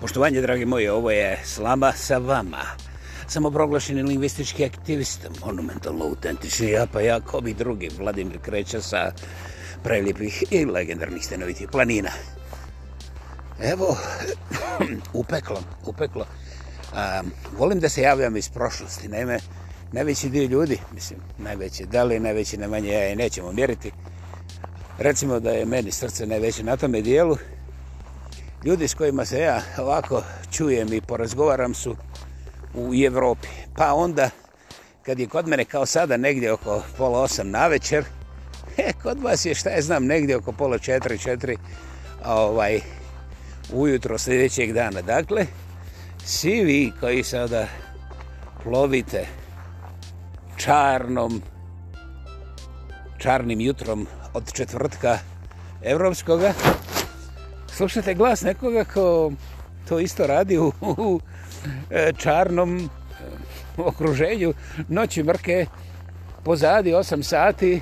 Poštovanje, dragi moji, ovo je Slama sa vama. Samoproglašeni lingvistički aktivist, monumentalno autentični, pa ja pa jako bi drugi, Vladimir Kreća sa prelipih i legendarnih stenovitih planina. Evo, upeklo, upeklo. A, volim da se javljam iz prošlosti, naime, najveći dio ljudi, mislim, najveći, da li najveći, najmanje, ja i nećemo mjeriti. Recimo da je meni srce najveće na tome dijelu, Ljudi s kojima se ja ovako čujem i porazgovaram su u Evropi. Pa onda, kad je kod mene kao sada negdje oko pola osam na večer, he, kod vas je šta je znam negdje oko pola četiri, četiri ovaj, ujutro sljedećeg dana. Dakle, svi vi koji sada plovite čarnom, čarnim jutrom od četvrtka evropskoga, slušate glas nekoga ko to isto radi u, u e, čarnom e, okruženju noći mrke pozadi 8 sati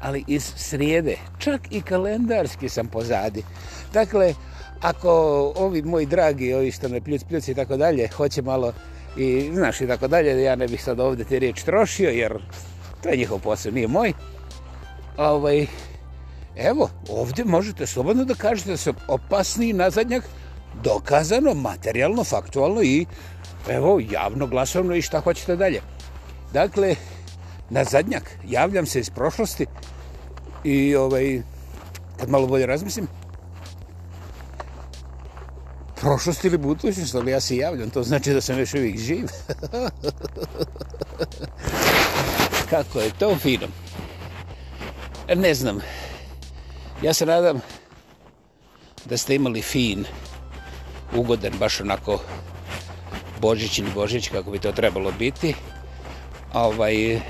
ali iz srijede čak i kalendarski sam pozadi dakle ako ovi moji dragi ovi što me pljuc pljuc i tako dalje hoće malo i znaš i tako dalje ja ne bih sad ovdje te riječ trošio jer to je njihov posao nije moj ovaj Evo, ovdje možete slobodno da kažete da se opasni na zadnjak dokazano, materijalno, faktualno i evo, javno, glasovno i šta hoćete dalje. Dakle, na zadnjak javljam se iz prošlosti i ovaj, kad malo bolje razmislim, prošlost ili budućnost, ali ja se javljam, to znači da sam još uvijek živ. Kako je to fino. Ne znam, Ja se nadam da ste imali fin, ugodan, baš onako božićin božić, kako bi to trebalo biti. Ovaj,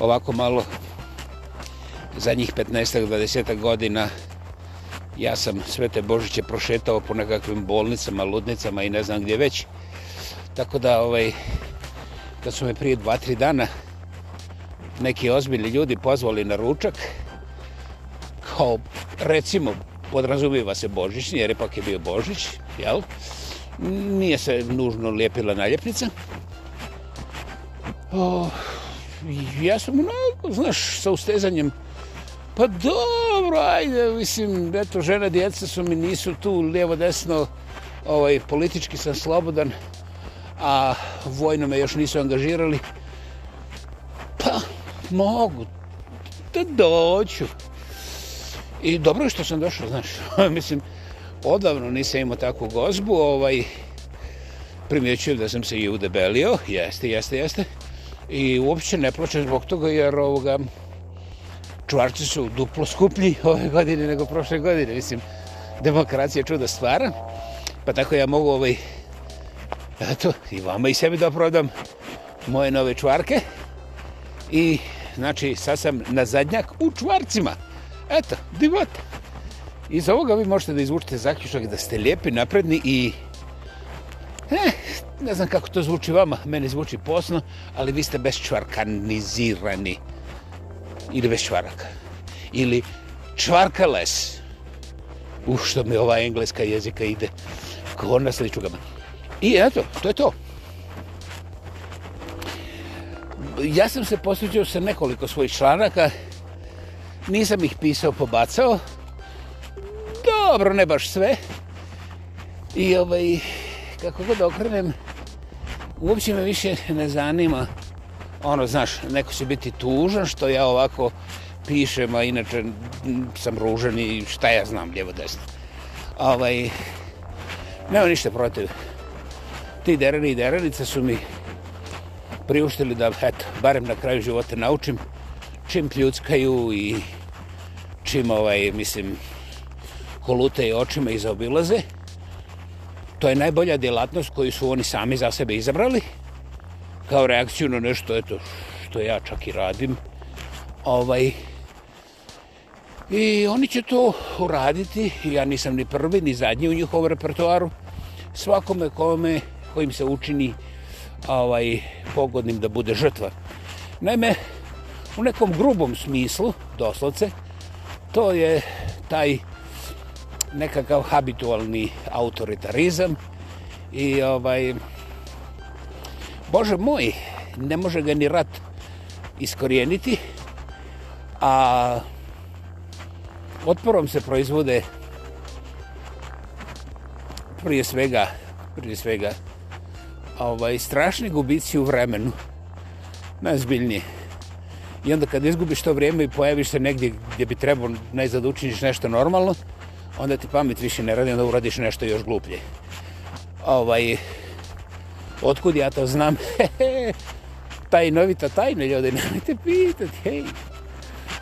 ovako malo, zadnjih 15-20 godina, ja sam sve te božiće prošetao po nekakvim bolnicama, ludnicama i ne znam gdje već. Tako da, ovaj, kad su me prije 2-3 dana neki ozbiljni ljudi pozvali na ručak, kao recimo podrazumijeva se Božićni, jer ipak je bio Božić, jel? Nije se nužno lijepila naljepnica. O, ja sam mnogo, znaš, sa ustezanjem Pa dobro, ajde, mislim, eto, žena, djeca su mi nisu tu, lijevo, desno, ovaj, politički sam slobodan, a vojno me još nisu angažirali. Pa, mogu, da doću. I dobro što sam došao, znaš, mislim, odavno nisam imao takvu gozbu, ovaj, primjećujem da sam se i udebelio, jeste, jeste, jeste, i uopće ne plaćam zbog toga jer ovoga, čvarci su duplo skuplji ove godine nego prošle godine, mislim, demokracija čuda stvara, pa tako ja mogu ovaj, eto, i vama i sebi da prodam moje nove čvarke i, znači, sad sam na zadnjak u čvarcima. Eto, divota. Iz ovoga vi možete da izvučite zaključak da ste lijepi, napredni i... Eh, ne znam kako to zvuči vama, meni zvuči posno, ali vi ste bezčvarkanizirani. Ili bez čvaraka. Ili čvarkales. U što mi ova engleska jezika ide. Ko na sliču gama. I eto, to je to. Ja sam se posjećao sa nekoliko svojih članaka, Nisam ih pisao, pobacao. Dobro, ne baš sve. I ovaj, kako god okrenem, uopće me više ne zanima. Ono, znaš, neko će biti tužan što ja ovako pišem, a inače sam ružan i šta ja znam, ljevo desno. Ovaj, nema ništa protiv. Ti dereni i derenice su mi priuštili da, eto, barem na kraju života naučim čim pljuckaju i čim ovaj, mislim, kolute i očima izobilaze. To je najbolja djelatnost koju su oni sami za sebe izabrali kao reakciju na nešto eto, što ja čak i radim. Ovaj, I oni će to uraditi, ja nisam ni prvi ni zadnji u njihovom repertoaru, svakome kome kojim se učini ovaj pogodnim da bude žrtva. Naime, u nekom grubom smislu, doslovce, to je taj nekakav habitualni autoritarizam i ovaj Bože moj, ne može ga ni rat iskorijeniti, a otporom se proizvode prije svega, prije svega ovaj, strašni gubici u vremenu, najzbiljnije. I onda kad izgubiš to vrijeme i pojaviš se negdje gdje bi trebao najzad da učiniš nešto normalno, onda ti pamet više ne radi, onda uradiš nešto još gluplje. Ovaj, otkud ja to znam? Taj novita tajne ljudi, nemojte pitati, hej.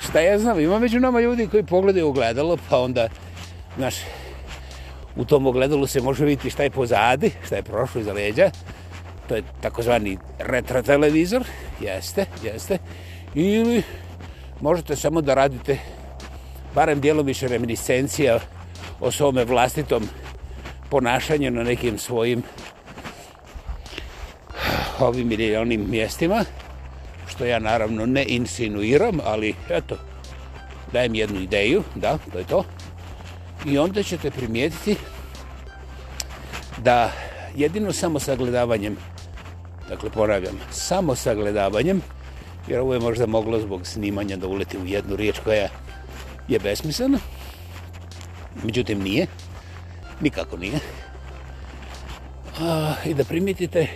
Šta ja znam, ima među nama ljudi koji pogledaju ogledalo, pa onda, znaš, u tom ogledalu se može vidjeti šta je pozadi, šta je prošlo iza leđa. To je takozvani retro televizor, jeste, jeste ili možete samo da radite barem dijelomiše reminiscencija o svome vlastitom ponašanju na nekim svojim ovim ili onim mjestima, što ja naravno ne insinuiram, ali eto, dajem jednu ideju, da, to je to. I onda ćete primijetiti da jedino samo sagledavanjem, dakle ponavljam, samo sagledavanjem, jer ovo je možda moglo zbog snimanja da uleti u jednu riječ koja je besmislena. Međutim, nije. Nikako nije. A, I da primitite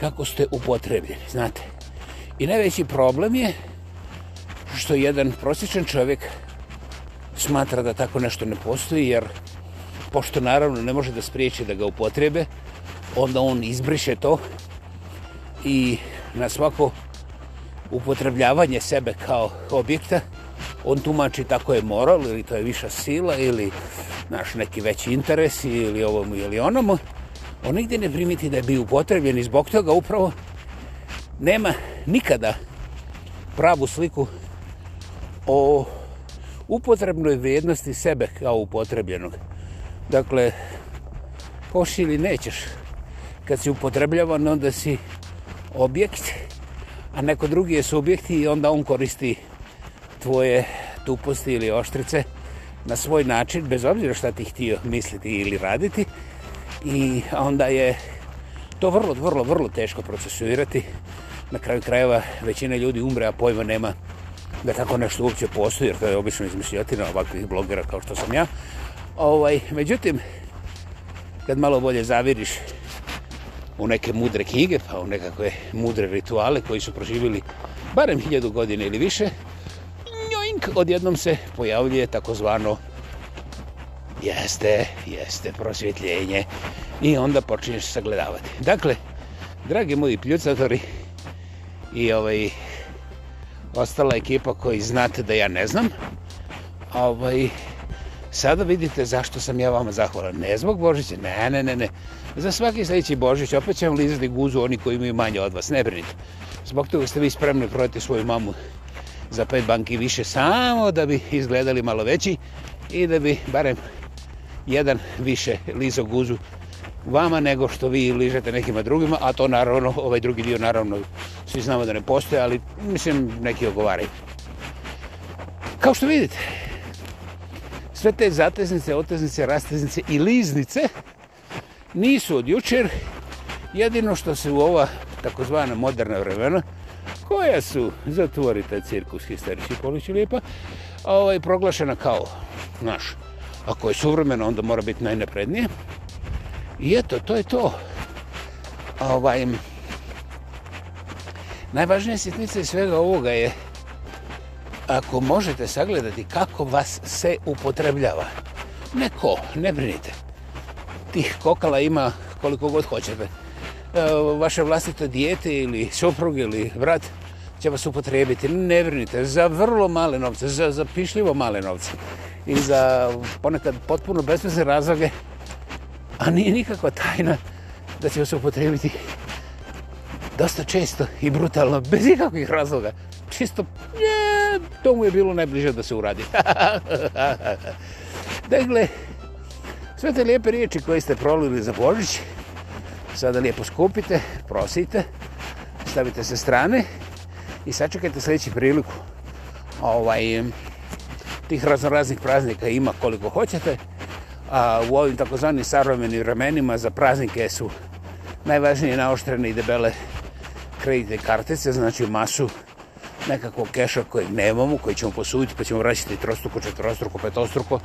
kako ste upotrebljeni, znate. I najveći problem je što jedan prosječan čovjek smatra da tako nešto ne postoji, jer pošto naravno ne može da spriječi da ga upotrebe, onda on izbriše to i na svako upotrebljavanje sebe kao objekta, on tumači tako je moral ili to je viša sila ili naš neki veći interes ili ovomu ili onomu, on nigdje ne primiti da je bio upotrebljen i zbog toga upravo nema nikada pravu sliku o upotrebnoj vrijednosti sebe kao upotrebljenog. Dakle, hoši ili nećeš, kad si upotrebljavan, onda si objekt, a neko drugi je subjekt i onda on koristi tvoje tuposti ili oštrice na svoj način, bez obzira šta ti htio misliti ili raditi. I onda je to vrlo, vrlo, vrlo teško procesuirati. Na kraju krajeva većina ljudi umre, a pojma nema da tako nešto uopće postoji, jer to je obično izmišljotina ovakvih blogera kao što sam ja. Ovaj, međutim, kad malo bolje zaviriš u neke mudre knjige, pa u nekakve mudre rituale koji su proživili barem hiljadu godine ili više, njoink, odjednom se pojavljuje takozvano jeste, jeste prosvjetljenje i onda počinješ sagledavati. Dakle, dragi moji pljucatori i ovaj ostala ekipa koji znate da ja ne znam, ovaj, sada vidite zašto sam ja vama zahvalan. Ne zbog Božića, ne, ne, ne, ne Za svaki sljedeći Božić opet će vam lizati guzu oni koji imaju manje od vas, ne brinite. Zbog toga ste vi spremni prodati svoju mamu za pet banki više samo da bi izgledali malo veći i da bi barem jedan više lizao guzu vama nego što vi ližete nekima drugima, a to naravno, ovaj drugi dio naravno svi znamo da ne postoje, ali mislim neki ogovaraju. Kao što vidite, sve te zateznice, oteznice, rasteznice i liznice nisu od jučer. Jedino što se u ova takozvana moderna vremena, koja su, zatvorite cirkus, histerički polići lijepa, ovaj, proglašena kao, znaš, ako je suvremeno, onda mora biti najneprednije. I eto, to je to. Ovaj, najvažnija sitnica iz svega ovoga je ako možete sagledati kako vas se upotrebljava. Neko, ne brinite tih kokala ima koliko god hoćete. E, vaše vlastite dijete ili suprug ili brat će vas upotrebiti. Ne vrnite, za vrlo male novce, za zapišljivo male novce i za ponekad potpuno bezvezne razloge, a nije nikakva tajna da će vas upotrebiti dosta često i brutalno, bez ikakvih razloga. Čisto, je, to mu je bilo najbliže da se uradi. dakle, sve te lijepe riječi koje ste prolili za Božić, sada lijepo skupite, prosite, stavite sa strane i sačekajte sljedeći priliku. Ovaj, tih razno raznih praznika ima koliko hoćete, a u ovim takozvanim sarvomenim ramenima za praznike su najvažnije naoštrene i debele kredite kartice, znači masu kredite nekakvog keša kojeg nemamo, koji ćemo posuditi, pa ćemo vraćati trostruko, četvrostruko, petostruko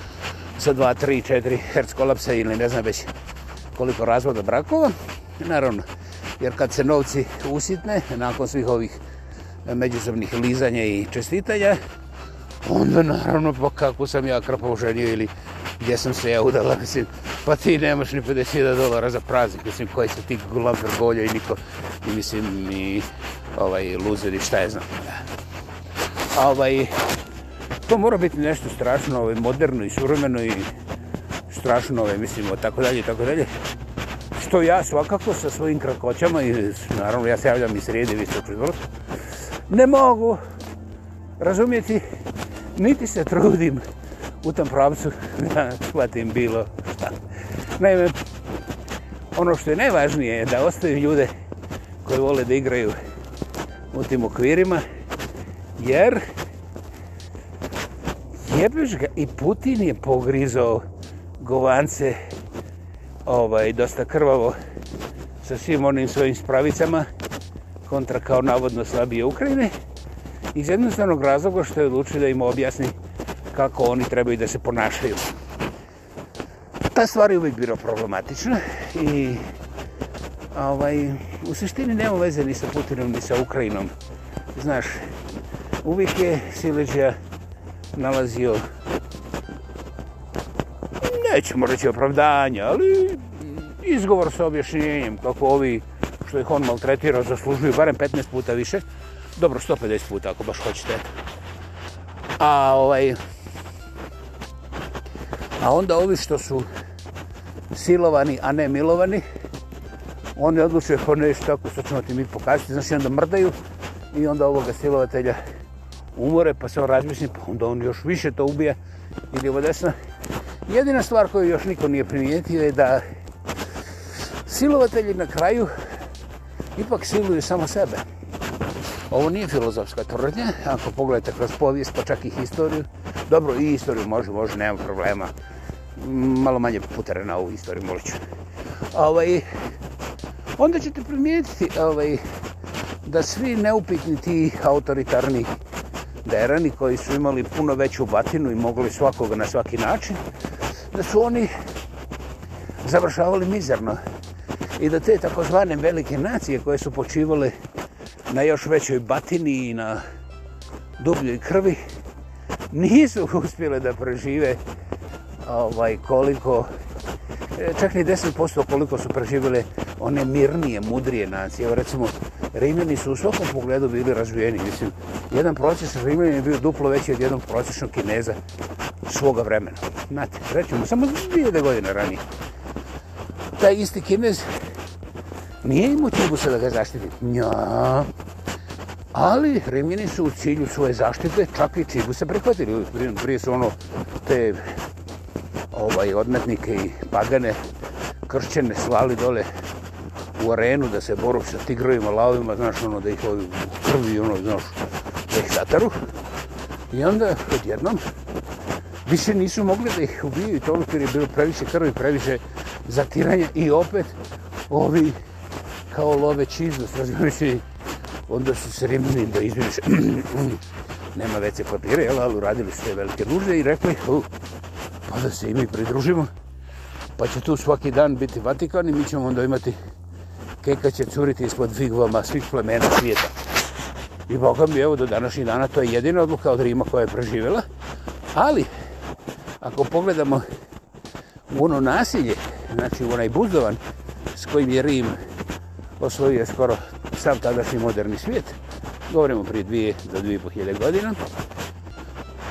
sa 2, 3, 4 herc kolapsa ili ne znam već koliko razvoda brakova. Naravno, jer kad se novci usitne nakon svih ovih međusobnih lizanja i čestitanja, onda naravno, pa kako sam ja krpao ženio ili gdje sam se ja udala, mislim, pa ti nemaš ni 50.000 dolara za praznik, mislim, koji se ti glavno bolje i niko, i mislim, i... Ni ovaj, luzeri, šta je znam. A ovaj, to mora biti nešto strašno, ovaj, moderno i suremeno i strašno, ovaj, mislimo, tako dalje, tako dalje. Što ja svakako sa svojim krakoćama i naravno ja se javljam iz srede, vi ste ne mogu razumjeti, niti se trudim u tom pravcu da shvatim bilo šta. Naime, ono što je najvažnije je da ostavim ljude koji vole da igraju u tim okvirima, jer jebeš ga i Putin je pogrizao govance ovaj, dosta krvavo sa svim onim svojim spravicama kontra kao navodno slabije Ukrajine iz jednostavnog razloga što je odlučio da im objasni kako oni trebaju da se ponašaju. Ta stvar je uvijek bila problematična i ovaj, u suštini nema veze ni sa Putinom ni sa Ukrajinom. Znaš, uvijek je Sileđa nalazio nećemo reći opravdanja, ali izgovor sa objašnjenjem kako ovi što ih on maltretira zaslužuju barem 15 puta više. Dobro, 150 puta ako baš hoćete. A ovaj... A onda ovi što su silovani, a ne milovani, oni odlučuje po nešto tako, sad ćemo ti mi pokazati, znaš, onda mrdaju i onda ovoga silovatelja umore, pa se on razmisli, pa onda on još više to ubija, ili ovo desno. Jedina stvar koju još niko nije primijetio je da silovatelji na kraju ipak siluju samo sebe. Ovo nije filozofska tvrdnja, ako pogledate kroz povijest, pa čak i historiju. Dobro, i istoriju može, može, nema problema. Malo manje putere na ovu istoriju, molit ću. Ovaj, onda ćete primijetiti ovaj, da svi neupitni ti autoritarni derani koji su imali puno veću batinu i mogli svakoga na svaki način, da su oni završavali mizerno i da te takozvane velike nacije koje su počivale na još većoj batini i na dubljoj krvi nisu uspjele da prežive ovaj, koliko čak i 10% koliko su preživjele one mirnije, mudrije nacije. Evo recimo, Rimljani su u svakom pogledu bili razvijeni. Mislim, jedan proces Rimljani je bio duplo veći od jednog procesnog Kineza svoga vremena. Znate, rećemo, samo 2000 godine ranije. Taj isti Kinez nije imao tibu se da ga zaštiti. Nja. Ali Rimljani su u cilju svoje zaštite čak i čibu se prihvatili. Prije su ono te ovaj odmetnike i pagane kršćene slali dole u arenu da se boru sa tigrovima, lavima, znaš, ono, da ih ovi krvi, ono, znaš, da ih zataru. I onda, odjednom, više nisu mogli da ih ubiju i to ono jer je bilo previše krvi, previše zatiranja i opet ovi kao love čiznost, razumiješ i onda su se rimni da izmiješ, nema veće papire, jel, ali uradili su te velike nužde i rekli, uh, pa da se i mi pridružimo. Pa će tu svaki dan biti Vatikan i mi ćemo onda imati keka će curiti ispod figovama svih plemena svijeta. I Boga mi, evo, do današnjih dana to je jedina odluka od Rima koja je preživjela. Ali, ako pogledamo u ono nasilje, znači u onaj buzdovan s kojim je Rim osvojio skoro sav tadašnji moderni svijet, govorimo prije dvije do dvije pohjede godina,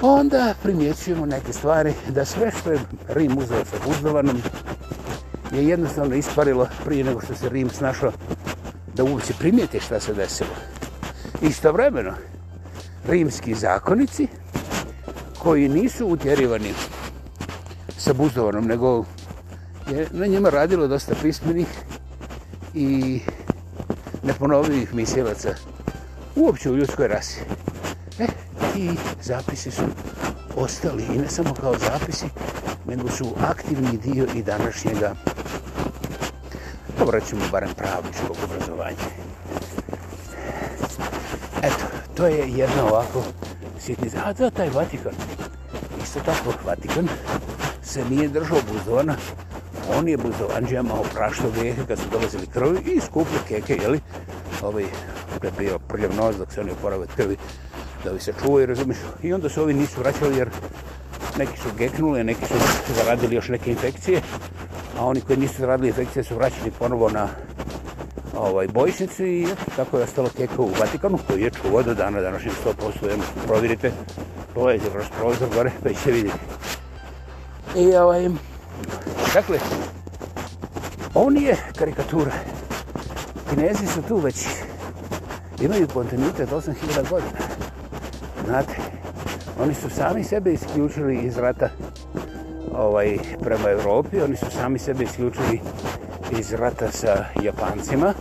onda primjećujemo neke stvari da sve što je Rim uzeo sa Guzdovanom je jednostavno isparilo prije nego što se Rim snašao da uopće primijete šta se desilo. Istovremeno, rimski zakonici koji nisu utjerivani sa Buzdovanom, nego je na njima radilo dosta pismenih i neponovljivih misjevaca uopće u ljudskoj rasi. E, ti zapisi su ostali i ne samo kao zapisi, nego su aktivni dio i današnjega dobro ćemo barem pravničkog obrazovanja. Eto, to je jedna ovako sitnica. A da, taj Vatikan, isto tako Vatikan, se nije držao buzdovana. On je buzdovanđama opraštao grijehe kad su dolazili krvi i skupio keke, jeli? Ovaj, je bio prljav nos dok se oni oporavaju krvi da bi se čuvaju, razumiješ. I onda se ovi nisu vraćali jer neki su geknuli, neki su zaradili još neke infekcije, a oni koji nisu zaradili infekcije su vraćeni ponovo na ovaj bojišnicu i je, tako je ostalo keko u Vatikanu koji je čuvao do dana današnjeg 100% jednog. Provirite, to je kroz prozor gore, pa će vidjeti. I ovaj, dakle, on je karikatura. Kinezi su tu već imaju kontinuitet 8000 godina znate. Oni su sami sebe isključili iz rata ovaj, prema Europi, oni su sami sebe isključili iz rata sa Japancima.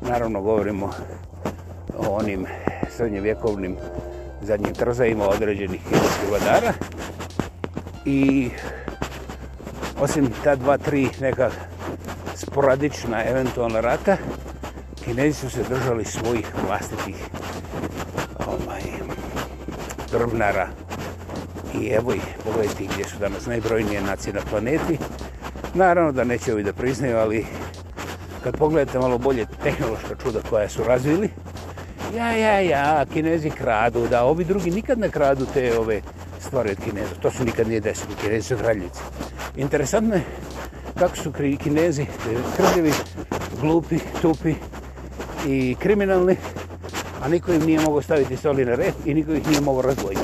Naravno, govorimo o onim srednjevjekovnim zadnjim trzajima određenih kinovskih vladara. I osim ta dva, tri neka sporadična eventualna rata, kinezi su se držali svojih vlastitih drvnara. I evo ih, pogledajte gdje su danas najbrojnije nacije na planeti. Naravno da neće ovi da priznaju, ali kad pogledate malo bolje tehnološka čuda koja su razvili, ja, ja, ja, kinezi kradu, da, ovi drugi nikad ne kradu te ove stvari od kineza. To su nikad nije desili, kinezi su vraljice. Interesantno je kako su kinezi krljivi, glupi, tupi i kriminalni a niko im nije mogao staviti soli na red i niko ih nije mogao razvojiti.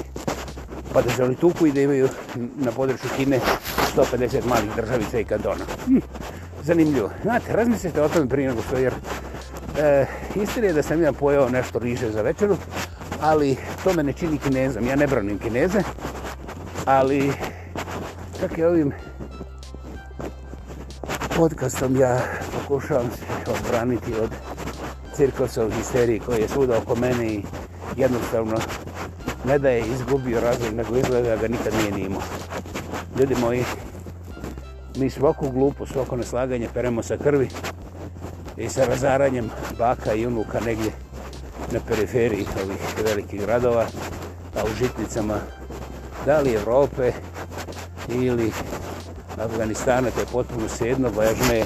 Pa da želi tuku i da imaju na području Kine 150 malih državica i kantona. Hm, zanimljivo. Znate, razmislite o tome prije nego što jer e, istina je da sam ja pojao nešto riže za večeru, ali to me ne čini kinezom. Ja ne branim kineze, ali kak je ovim podcastom ja pokušavam se odbraniti od cirkusov histeriji koji je svuda oko mene i jednostavno ne da je izgubio razlog, nego izgleda ga nikad nije nimao. Ljudi moji, mi svaku glupu, svako neslaganje peremo sa krvi i sa razaranjem baka i unuka negdje na periferiji ovih velikih gradova, a u žitnicama da li Evrope ili Afganistana, to je potpuno sjedno, važno je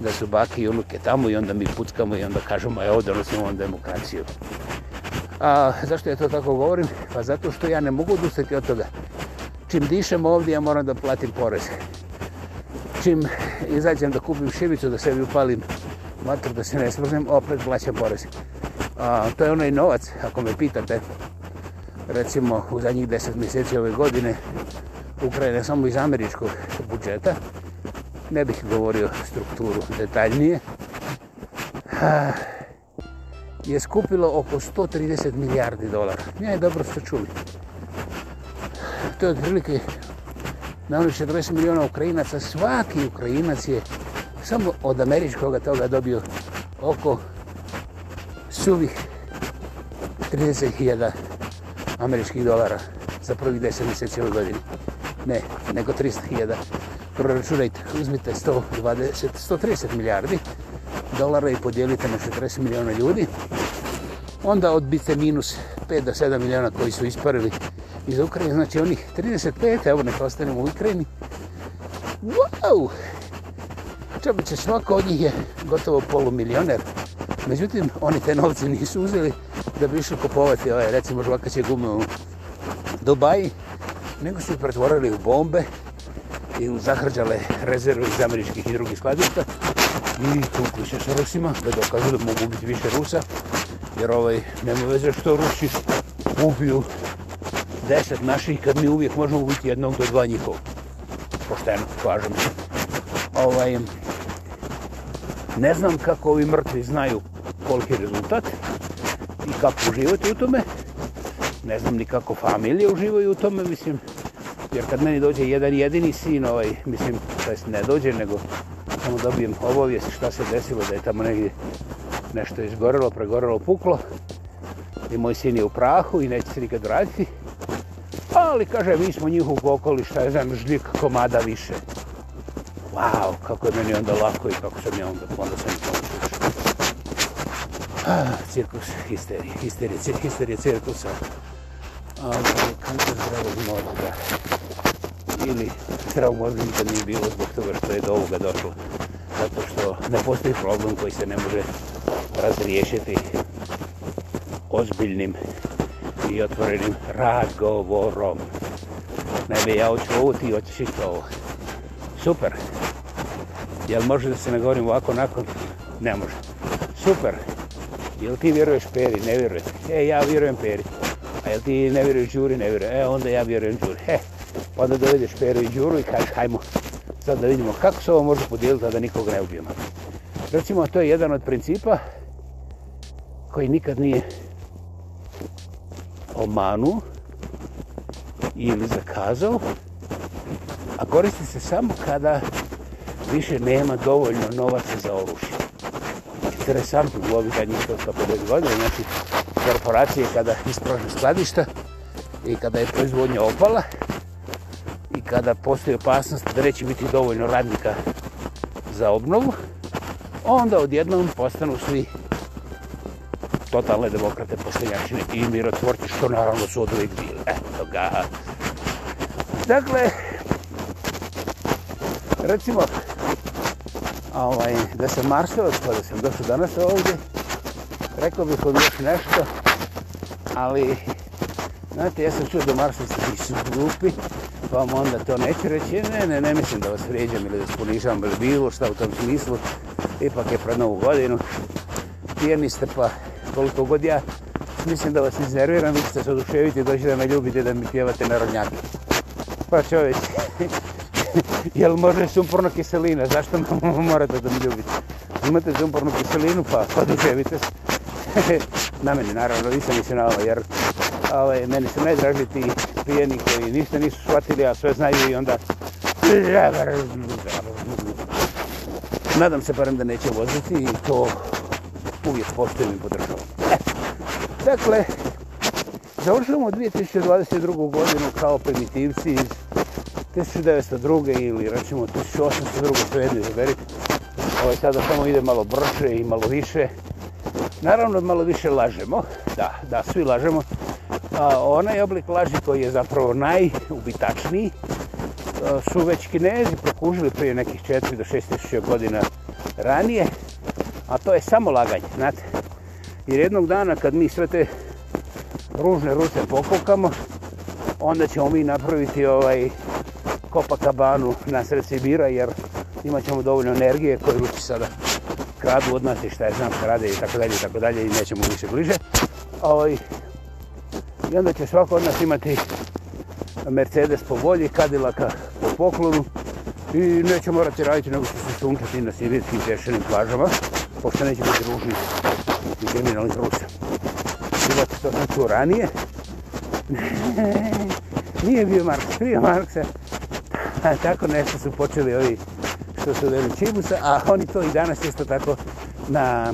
da su bake i unuke tamo i onda mi puckamo i onda kažemo evo donosimo vam demokraciju. A zašto ja to tako govorim? Pa zato što ja ne mogu odustati od toga. Čim dišem ovdje ja moram da platim porez. Čim izađem da kupim šivicu, da sebi upalim vatru, da se ne smrznem, opet plaćam porez. A, to je onaj novac, ako me pitate, recimo u zadnjih deset mjeseci ove godine Ukrajine samo iz američkog budžeta, ne bih govorio strukturu detaljnije, je skupilo oko 130 milijardi dolara. Ja je dobro ste čuli. To je otprilike na 40 miliona Ukrajinaca. Svaki Ukrajinac je samo od američkog toga dobio oko suvih 30.000 američkih dolara za prvih 10 mjeseci ove godine. Ne, nego 300.000. Dobro, računajte, uzmite 120, 130 milijardi dolara i podijelite na 40 miliona ljudi. Onda odbite minus 5 do 7 miliona koji su isparili iz Ukrajine. Znači onih 35, evo neka ostanemo u Ukrajini. Wow! Čabiće, svako od njih je gotovo polumilioner. Međutim, oni te novce nisu uzeli da bi išli kupovati ove, recimo, žvakaće gume u Dubaji, nego su ih pretvorili u bombe, i zahrđale rezervu iz američkih i drugih skladista i tukli se sa Rusima da dokazu da mogu biti više Rusa jer ovaj nema veze što Rusi ubiju deset naših kad mi uvijek možemo ubiti jednog do dva njihov pošteno, kažem ovaj ne znam kako ovi mrtvi znaju koliki je rezultat i kako uživati u tome ne znam ni kako familije uživaju u tome mislim jer kad meni dođe jedan jedini sin ovaj, mislim, to jest ne dođe, nego samo dobijem obavijest šta se desilo, da je tamo negdje nešto izgorelo, pregorelo, puklo i moj sin je u prahu i neće se nikad vratiti. Ali, kaže, mi smo njih u okoli, šta je znam, žljik komada više. Wow, kako je meni onda lako i kako sam ja onda, onda sam i pomoću. Ah, cirkus, histerija, histerija, histerija cirkusa. Ali, kako je zdravo, mora da ili traumorni da nije bilo zbog toga što je do ovoga došlo. Zato što ne postoji problem koji se ne može razriješiti ozbiljnim i otvorenim razgovorom. Ne bi ja hoću ovo, ti hoćeš isto ovo. Super. Jel može da se ne govorim ovako nakon? Ne može. Super. Jel ti vjeruješ Peri? Ne vjeruješ. E, ja vjerujem Peri. A jel ti ne vjeruješ Đuri? Ne vjeruješ. E, onda ja vjerujem Đuri. He, onda pa dovedeš Peru i Đuru i kažeš hajmo sad da vidimo kako se ovo može podijeliti da nikog ne ubijemo. Recimo, to je jedan od principa koji nikad nije omanu ili zakazao, a koristi se samo kada više nema dovoljno novaca za oružje. Interesantno u ovih zadnjih 150 pa godina, znači korporacije kada isprožne skladišta i kada je proizvodnja opala, i kada postoji opasnost da neće biti dovoljno radnika za obnovu, onda odjednom postanu svi totalne demokrate, poštenjačine i mirotvorci, što naravno su od uvijek bile. Eto ga. Dakle, recimo, ovaj, da sam Marsovac, pa da sam došao danas ovdje, rekao bih vam još nešto, ali, znate, ja sam čuo da Marsovci nisu glupi, vam onda to neću reći, ne, ne, ne mislim da vas vrijeđam ili da sponižam ili bilo šta u tom smislu, ipak je pred novu godinu, pijeni ste pa koliko god ja, mislim da vas iznerviram, vi ćete se oduševiti, dođe da me ljubite, da mi pjevate narodnjake. Pa čovječ, jel može sumporna kiselina, zašto morate da mi ljubite? Imate sumpornu kiselinu, pa oduševite se. na meni, naravno, nisam mislim na ovo, jer ovaj, meni su najdraži ti pijeni koji niste nisu shvatili, a sve znaju i onda... Nadam se parem da neće voziti i to uvijek postojim i podržavam. E, dakle, završujemo 2022. godinu kao primitivci iz 1902. ili rećemo 1802. sve jedno izaberite. Ovo je sada samo ide malo brže i malo više. Naravno, malo više lažemo. Da, da, svi lažemo onaj oblik laži koji je zapravo najubitačniji e, su već kinezi prokužili prije nekih 4 do 6000 godina ranije, a to je samo laganje, znate. Jer jednog dana kad mi sve te ružne ruce pokukamo, onda ćemo mi napraviti ovaj Copacabanu na sred Sibira, jer imat ćemo dovoljno energije koje ruci sada kradu od nas i šta je znam šta rade i tako dalje i tako dalje i nećemo više bliže. Ovaj, I onda će svako od nas imati Mercedes po volji, Cadillaca po poklonu i neće morati raditi nego što se sunčati na sirijskim pješenim plažama, pošto neće biti ružni i kriminalni zruca. Imate to sam čuo ranije. Nije bio Marks, prije Marksa. tako nešto su počeli ovi što su veli Čibusa, a oni to i danas isto tako na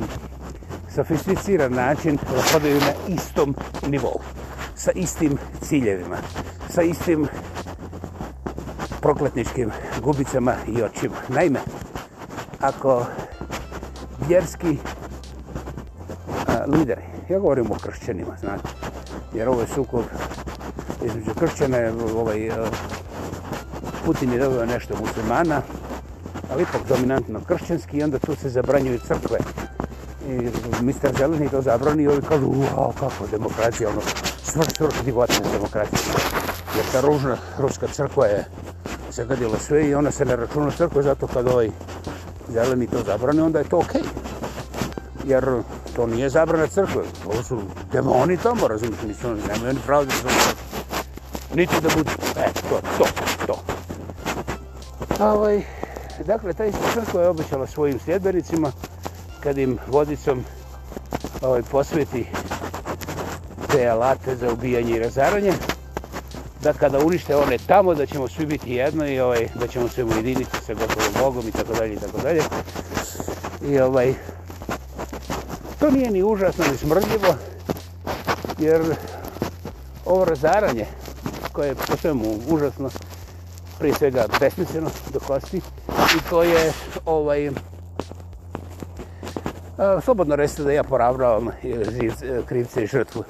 sofisticiran način hodaju na istom nivou sa istim ciljevima, sa istim prokletničkim gubicama i očima. Naime, ako vjerski lideri, ja govorim o kršćanima, znate, jer ovo je sukup između kršćane, ovaj, Putin je dobio nešto muslimana, ali ipak dominantno kršćanski i onda tu se zabranjuju crkve. I mister Zeleni to zabranio i kao, wow, kako demokracija, ono, smrt životne demokracije. Jer ta ružna ruska crkva je zagadila sve i ona se ne računa crkva, zato kad ovaj zeleni to zabrane, onda je to okej. Okay. Jer to nije zabrana crkva, to su demoni tamo, razumite, nisu oni, nemaju oni pravde za ovo. Niti da budu, e, to, to, to. Ovaj, dakle, ta isti crkva je obećala svojim sljedbenicima, kad im vodicom ovaj, posveti te alate za ubijanje i razaranje, da kada unište one tamo, da ćemo svi biti jedno i ovaj, da ćemo svi ujediniti sa gotovom Bogom i tako dalje i tako dalje. I ovaj, to nije ni užasno ni smrdljivo, jer ovo razaranje koje je po svemu užasno, prije svega besmisleno do kosti, i to je ovaj, e, Slobodno recite da ja poravnavam e, e, krivce i žrtvu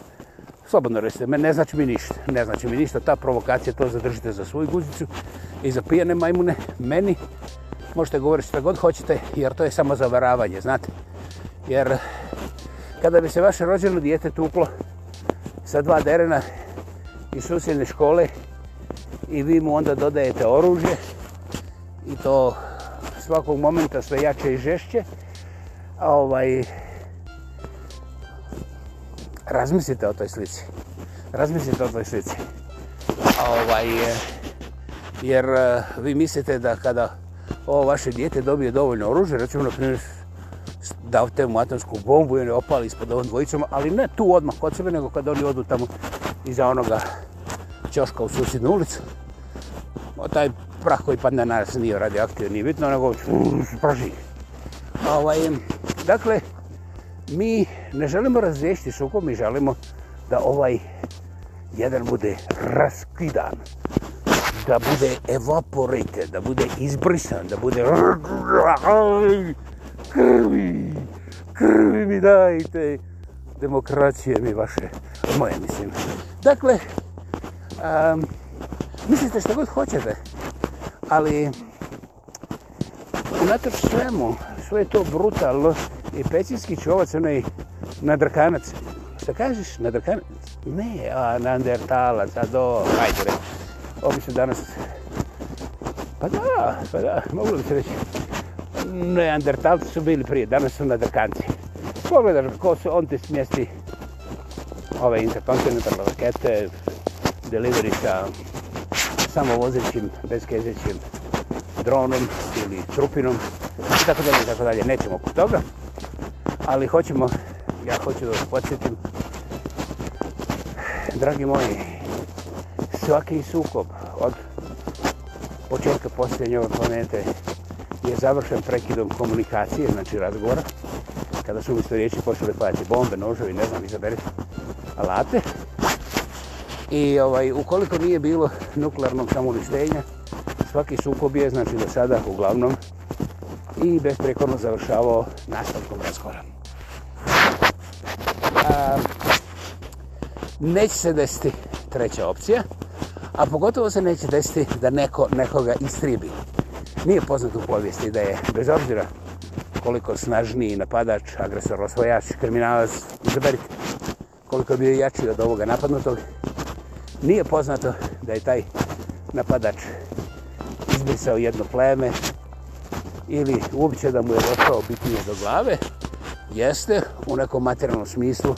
slobodno recite, ne znači mi ništa, ne znači mi ništa, ta provokacija, to zadržite za svoju guzicu i za pijane majmune, meni, možete govoriti što god hoćete, jer to je samo zavaravanje, znate, jer kada bi se vaše rođeno dijete tuklo sa dva derena iz susjedne škole i vi mu onda dodajete oružje i to svakog momenta sve jače i žešće, a ovaj, razmislite o toj slici. Razmislite o toj slici. Ovaj, e, jer e, vi mislite da kada ovo vaše dijete dobije dovoljno oružje, recimo na primjer davte mu atomsku bombu i ne opali ispod ovom dvojicom, ali ne tu odmah kod sebe, nego kada oni odu tamo iza onoga ćoška u susjednu ulicu. O taj prah koji padne na nas nije radioaktivan, nije bitno, nego praži. Ovaj, dakle, mi ne želimo razriješiti sukob, mi želimo da ovaj jedan bude raskidan, da bude evaporated, da bude izbrisan, da bude krvi, krvi mi dajte, demokracije mi vaše, moje mislim. Dakle, um, mislite što god hoćete, ali unatoč svemu, sve je to brutalno, je pećinski čovac, onaj nadrkanac. Šta kažeš, nadrkanac? Ne, a, nandertalac, a do, hajde reći. Ovi su danas... Pa da, pa da, moglo bi se reći. Neandertalci su bili prije, danas su nadrkanci. Pogledaš ko su, on te smjesti ove interkontinentalne rakete, delivery sa samovozećim, bezkezećim dronom ili trupinom, tako dalje, tako dalje, nećemo oko toga ali hoćemo, ja hoću da vas podsjetim, dragi moji, svaki sukob od početka posljednje ove planete je završen prekidom komunikacije, znači razgovora, kada su umjesto riječi počeli hvatati bombe, nožovi, ne znam, izaberite alate. I ovaj, ukoliko nije bilo nuklearnog samolištenja, svaki sukob je, znači do sada, uglavnom, i besprekorno završavao nastavkom razgovora. Ehm, neće se desiti treća opcija, a pogotovo se neće desiti da neko nekoga istribi. Nije poznat u povijesti da je, bez obzira koliko snažniji napadač, agresor, osvojač, kriminalac, izaberite, koliko je bio jači od ovoga napadnutog, nije poznato da je taj napadač izbrisao jedno pleme ili uopće da mu je došao bitnije do glave, jeste u nekom materijalnom smislu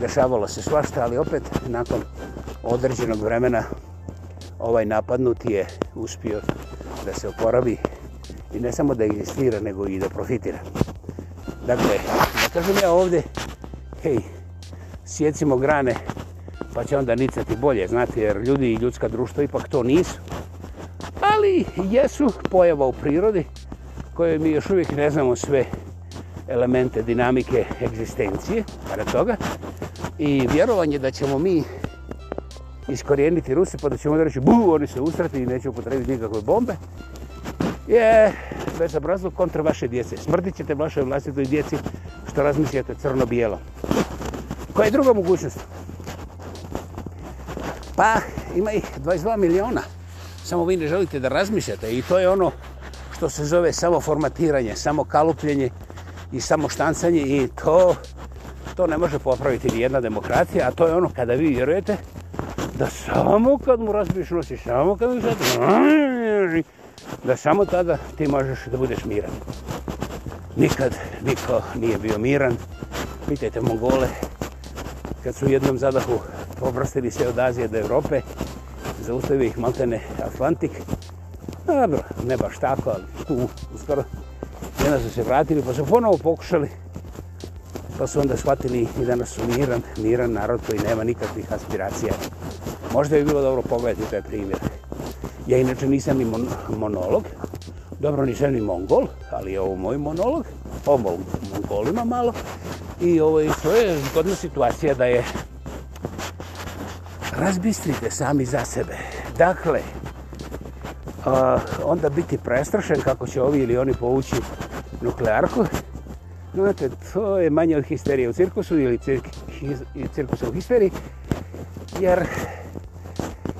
dešavalo se svašta, ali opet nakon određenog vremena ovaj napadnut je uspio da se oporavi i ne samo da existira, nego i da profitira. Dakle, da kažem ja ovdje, hej, sjecimo grane, pa će onda nicati bolje, znate, jer ljudi i ljudska društva ipak to nisu. Ali jesu pojava u prirodi koje mi još uvijek ne znamo sve elemente dinamike egzistencije, para toga, i vjerovanje da ćemo mi iskorijeniti Rusi, pa da ćemo da reći buu, oni se usrati i nećemo potrebiti nikakve bombe, je bez obrazlog kontra vaše djece. Smrtit ćete vaše vlastitoj djeci što razmišljate crno-bijelo. Koja je druga mogućnost? Pa, ima ih 22 miliona. Samo vi ne želite da razmišljate i to je ono što se zove samoformatiranje, samokalupljenje, i samo štancanje i to to ne može popraviti ni jedna demokracija, a to je ono kada vi vjerujete da samo kad mu razbiješ nosi, samo kad mu zadaš, da samo tada ti možeš da budeš miran. Nikad niko nije bio miran. Pitajte Mongole, kad su u jednom zadahu pobrstili se od Azije do Europe, zaustavio ih maltene Atlantik. Dobro, ne baš tako, ali tu, uskoro, I onda su se vratili pa su ponovo pokušali. Pa su onda shvatili i danas su miran, miran narod koji nema nikakvih aspiracija. Možda bi bilo dobro pogledati taj primjer. Ja inače nisam ni mon monolog. Dobro, nisam ni mongol, ali je ovo moj monolog. Ovo mongolima malo. I ovo je, to je zgodna situacija da je razbistrite sami za sebe. Dakle, onda biti prestrašen kako će ovi ili oni povući nuklearku. Znate, to je manje od histerije u cirkusu ili cir hi cirkusa u histeriji, jer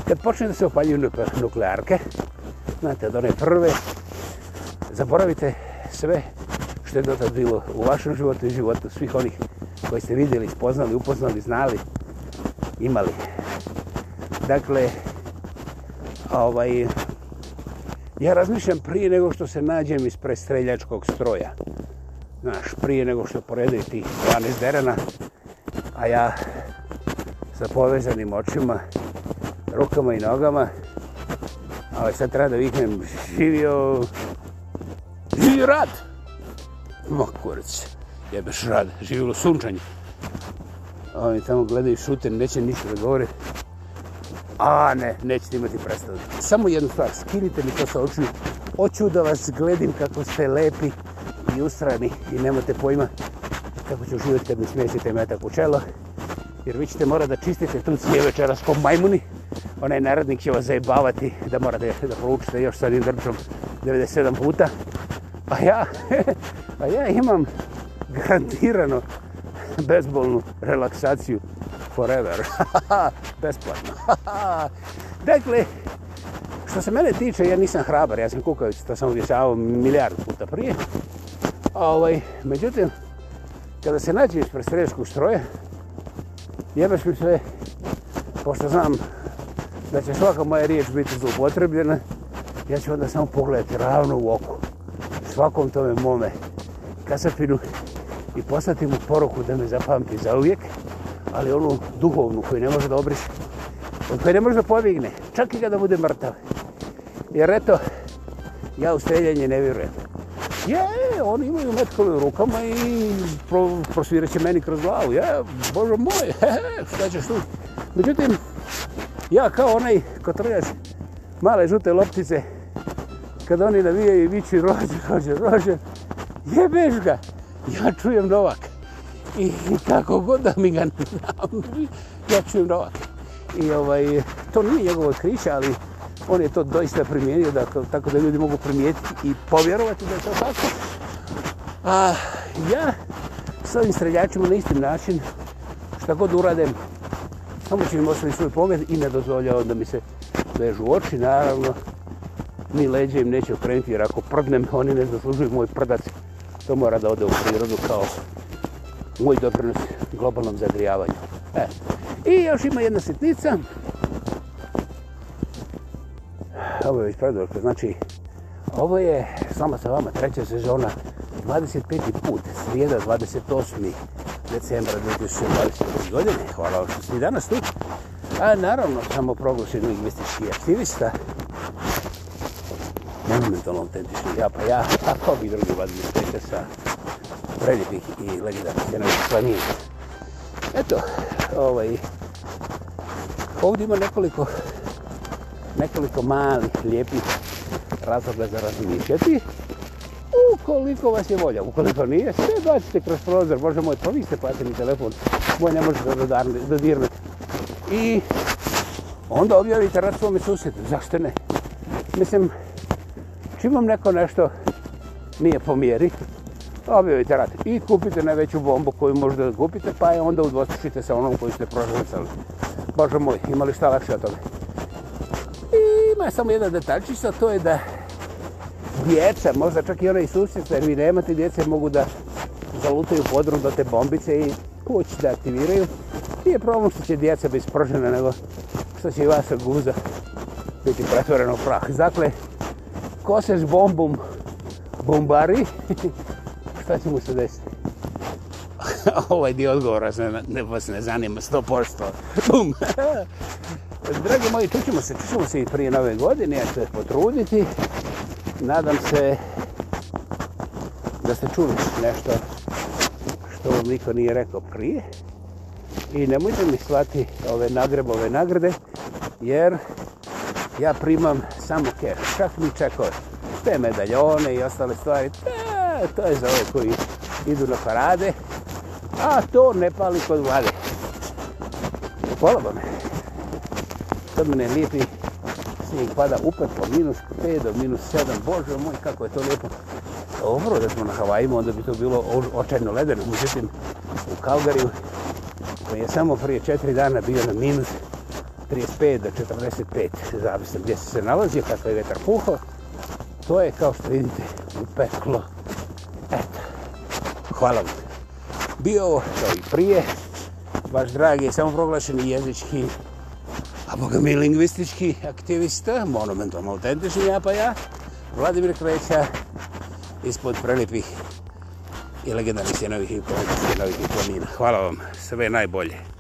kad počne da se opaljuju nuklearke, znate, od one prve, zaboravite sve što je do tad bilo u vašem životu i životu svih onih koji ste vidjeli, spoznali, upoznali, znali, imali. Dakle, ovaj, Ja razmišljam prije nego što se nađem iz prestreljačkog stroja. Znaš, prije nego što poredaju tih 12 derana, a ja sa povezanim očima, rukama i nogama, ali sad treba da vihnem živio... Živio rad! Ma kurac, jebeš rad, živilo sunčanje. Oni tamo gledaju šuten, neće ništa da govore. A ne, nećete imati predstavu. Samo jednu stvar, skinite mi to sa očiju. Hoću da vas gledim kako ste lepi i usrani i nemate pojma kako ću živjeti kad mi smijesite metak u čelo. Jer vi ćete morati da čistite tu cijel večeras po majmuni. Onaj narodnik će vas zajebavati da morate da poručite još sa jednim drčom 97 puta. A ja, a ja imam garantirano bezbolnu relaksaciju forever. Besplatno. dakle, što se mene tiče, ja nisam hrabar, ja sam kukavic, to sam uvjesavao milijardu puta prije. Ovaj, međutim, kada se nađe ispred sredeškog stroja, jebeš mi sve, pošto znam da će svaka moja riječ biti zlopotrebljena, ja ću onda samo pogledati ravno u oku svakom tome mome kasapinu i poslati mu poruku da me zapamti za uvijek ali onu duhovnu koju ne može da obriši, koju ne može da pobigne, čak i kada bude mrtav. Jer eto, ja u streljanje ne vjerujem. Je, oni imaju metkovi u rukama i pro, prosvirat će meni kroz glavu. Je, bože moj, he, he, šta ćeš tu? Međutim, ja kao onaj kotrljač male žute loptice, kada oni navijaju i viću rođe, rođe, rođe, jebeš ga, ja čujem novak. I, i kako god da mi ga ne dam, ja ću im rovati. I ovaj, to nije njegovo kriće, ali on je to doista primijenio, dakle, tako da ljudi mogu primijetiti i povjerovati da je to tako. A ja s ovim streljačima na isti način, šta god uradem, samo ću im ostaviti svoj pomet i ne dozvoljavam da mi se vežu oči, naravno. Ni leđe im neće okrenuti, jer ako prdnem, oni ne zaslužuju moj prdac. To mora da ode u prirodu kao moj doprinos globalnom zagrijavanju. E. I još ima jedna sitnica. Ovo je već predvorka. Dakle, znači, ovo je sama sa vama treća sezona 25. put, srijeda 28. decembra 2022. godine. Hvala vam što ste danas tu. A naravno, samo proglašenu investički aktivista. Monumentalno autentični ja, pa ja, a ko bi drugi vadili sa prelijepih i legendarnih jednog planina. Eto, ovaj, ovdje ima nekoliko, nekoliko malih, lijepih razloga za razmišljati. Ukoliko vas je volja, ukoliko nije, sve bacite kroz prozor, bože moj, to pa vi ste platili telefon, moj ne možete dodirnuti. I onda objavite rad svome susjedu, zašto ne? Mislim, čim vam neko nešto nije pomjeri, mjeri, objavite rat i kupite najveću bombu koju možete da kupite, pa je onda udvostičite sa onom koju ste prožavacali. Bože moj, ima li šta lakše od toga? I ima samo jedan detaljčić, a to je da djeca, možda čak i onaj susjeca, jer vi nemate djece, mogu da zalutaju podrum do te bombice i kući da aktiviraju. Nije problem što će djeca biti spržena, nego što će i vaša guza biti pretvorena u prah. Dakle, koseš bombom, bombari, šta će mu se desiti? ovaj dio odgovora se ne, ne, ne zanima, sto posto. Dragi moji, čućemo se, čućemo se i prije nove godine, ja ću se potruditi. Nadam se da se čuviš nešto što vam niko nije rekao prije. I nemojte mi slati ove nagrebove nagrade, jer ja primam samo cash, čak mi čekao te medaljone i ostale stvari. Te, E, to je za ove koji idu na parade, a to ne pali kod vlade. Hvala vam. To mi ne lijepi snijeg pada upetlo, minus 5 do minus 7, Bože moj, kako je to lijepo. Dobro, da smo na Havajima, onda bi to bilo očajno ledeno. Užitim u Kalgariju, koji je samo prije četiri dana bio na minus 35 do 45, zavisno gdje se se nalazio, kako je vetar puhao, to je kao što vidite upeklo. peklo hvala vam. Bio ovo kao i prije, vaš dragi samoproglašeni jezički, a boga mi lingvistički aktivista, monumentalno autentični ja pa ja, Vladimir Kreća, ispod prelipih i legendarnih sjenovih i sjenovih ikonina. Hvala vam, sve najbolje.